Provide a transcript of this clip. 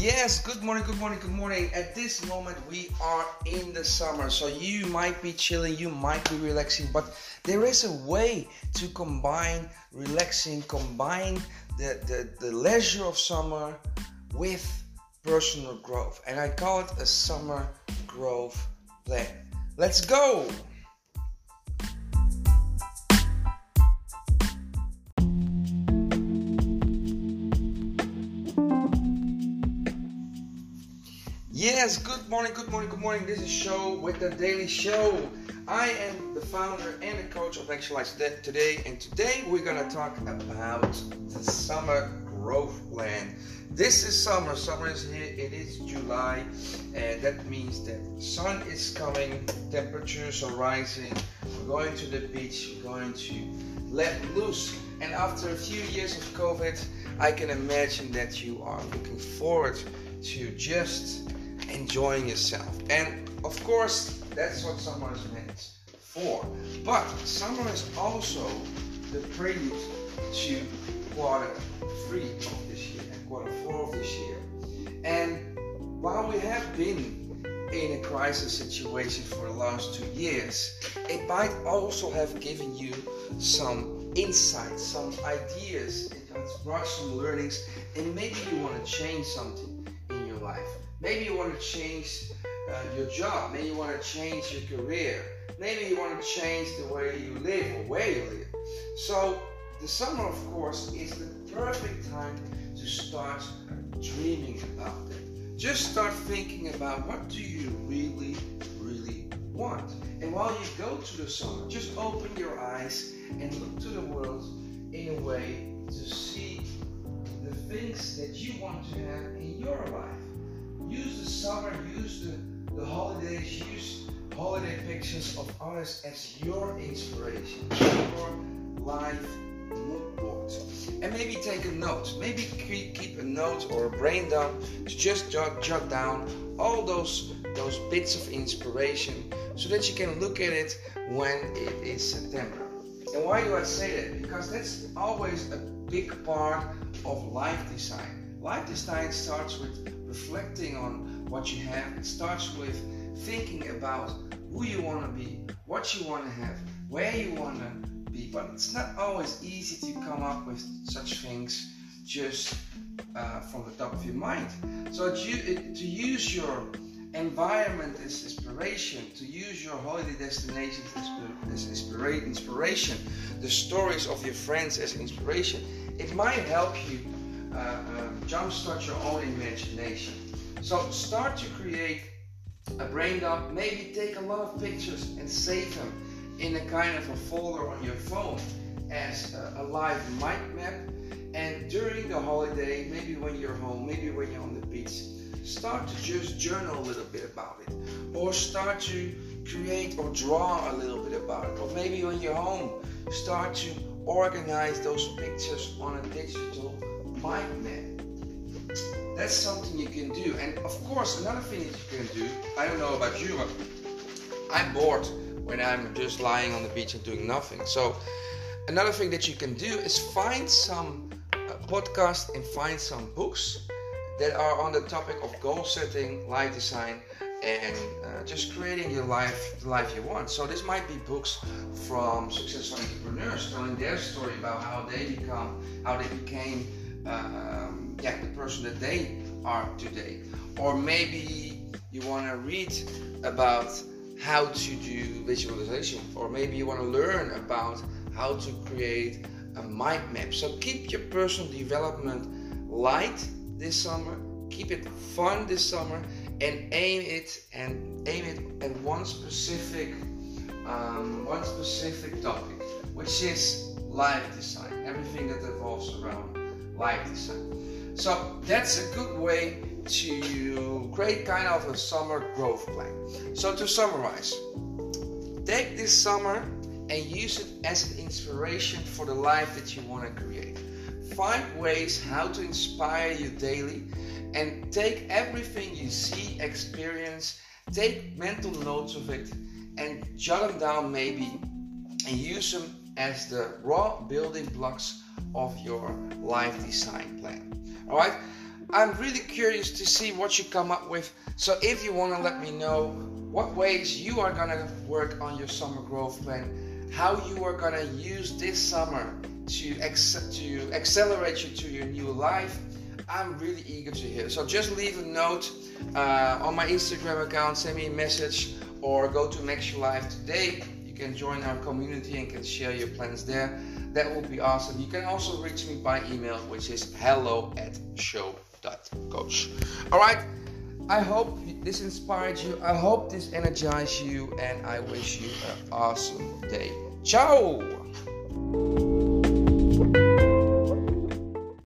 Yes, good morning, good morning, good morning. At this moment, we are in the summer, so you might be chilling, you might be relaxing, but there is a way to combine relaxing, combine the, the, the leisure of summer with personal growth. And I call it a summer growth plan. Let's go! Yes, good morning, good morning, good morning. This is Show with the Daily Show. I am the founder and the coach of Actualize Today, and today we're gonna talk about the summer growth plan. This is summer, summer is here, it is July, and that means that sun is coming, temperatures are rising, we're going to the beach, we're going to let loose. And after a few years of COVID, I can imagine that you are looking forward to just enjoying yourself. And of course, that's what summer is meant for. But summer is also the prelude to quarter three of this year and quarter four of this year. And while we have been in a crisis situation for the last two years, it might also have given you some insights, some ideas, some learnings, and maybe you want to change something. Maybe you want to change uh, your job. Maybe you want to change your career. Maybe you want to change the way you live or where you live. So the summer, of course, is the perfect time to start dreaming about it. Just start thinking about what do you really, really want. And while you go to the summer, just open your eyes and look to the world in a way to see the things that you want to have in your life use the summer, use the, the holidays, use holiday pictures of others as your inspiration, your life mood board. And maybe take a note. Maybe keep a note or a brain dump to just jot, jot down all those those bits of inspiration so that you can look at it when it is September. And why do I say that? Because that's always a big part of life design. Life design starts with reflecting on what you have. It starts with thinking about who you want to be, what you want to have, where you want to be. But it's not always easy to come up with such things just uh, from the top of your mind. So it, to use your environment as inspiration, to use your holiday destinations as inspiration, the stories of your friends as inspiration, it might help you uh, um, jumpstart your own imagination. So start to create a brain dump. Maybe take a lot of pictures and save them in a kind of a folder on your phone as a, a live mind map. And during the holiday, maybe when you're home, maybe when you're on the beach, start to just journal a little bit about it. Or start to create or draw a little bit about it. Or maybe when you're home, start to organize those pictures on a digital mind map. That's something you can do. And of course, another thing that you can do, I don't know about you, but I'm bored when I'm just lying on the beach and doing nothing. So, another thing that you can do is find some uh, podcasts and find some books that are on the topic of goal setting, life design, and uh, just creating your life, the life you want. So this might be books from successful entrepreneurs telling their story about how they become, how they became um, yeah, the person that they are today. Or maybe you want to read about how to do visualization, or maybe you want to learn about how to create a mind map. So keep your personal development light this summer, keep it fun this summer, and aim it and aim it at one specific um, one specific topic, which is life design, everything that revolves around life design. So that's a good way to create kind of a summer growth plan. So to summarize, take this summer and use it as an inspiration for the life that you want to create. Find ways how to inspire you daily and take everything you see, experience, take mental notes of it and jot them down maybe and use them as the raw building blocks of your life design plan. All right. I'm really curious to see what you come up with. So if you want to let me know what ways you are gonna work on your summer growth plan, how you are gonna use this summer to ex- to accelerate you to your new life, I'm really eager to hear. So just leave a note uh, on my Instagram account, send me a message, or go to Max Your Life today. Can join our community and can share your plans there. That would be awesome. You can also reach me by email, which is hello at show.coach. All right. I hope this inspired you. I hope this energized you, and I wish you an awesome day. Ciao!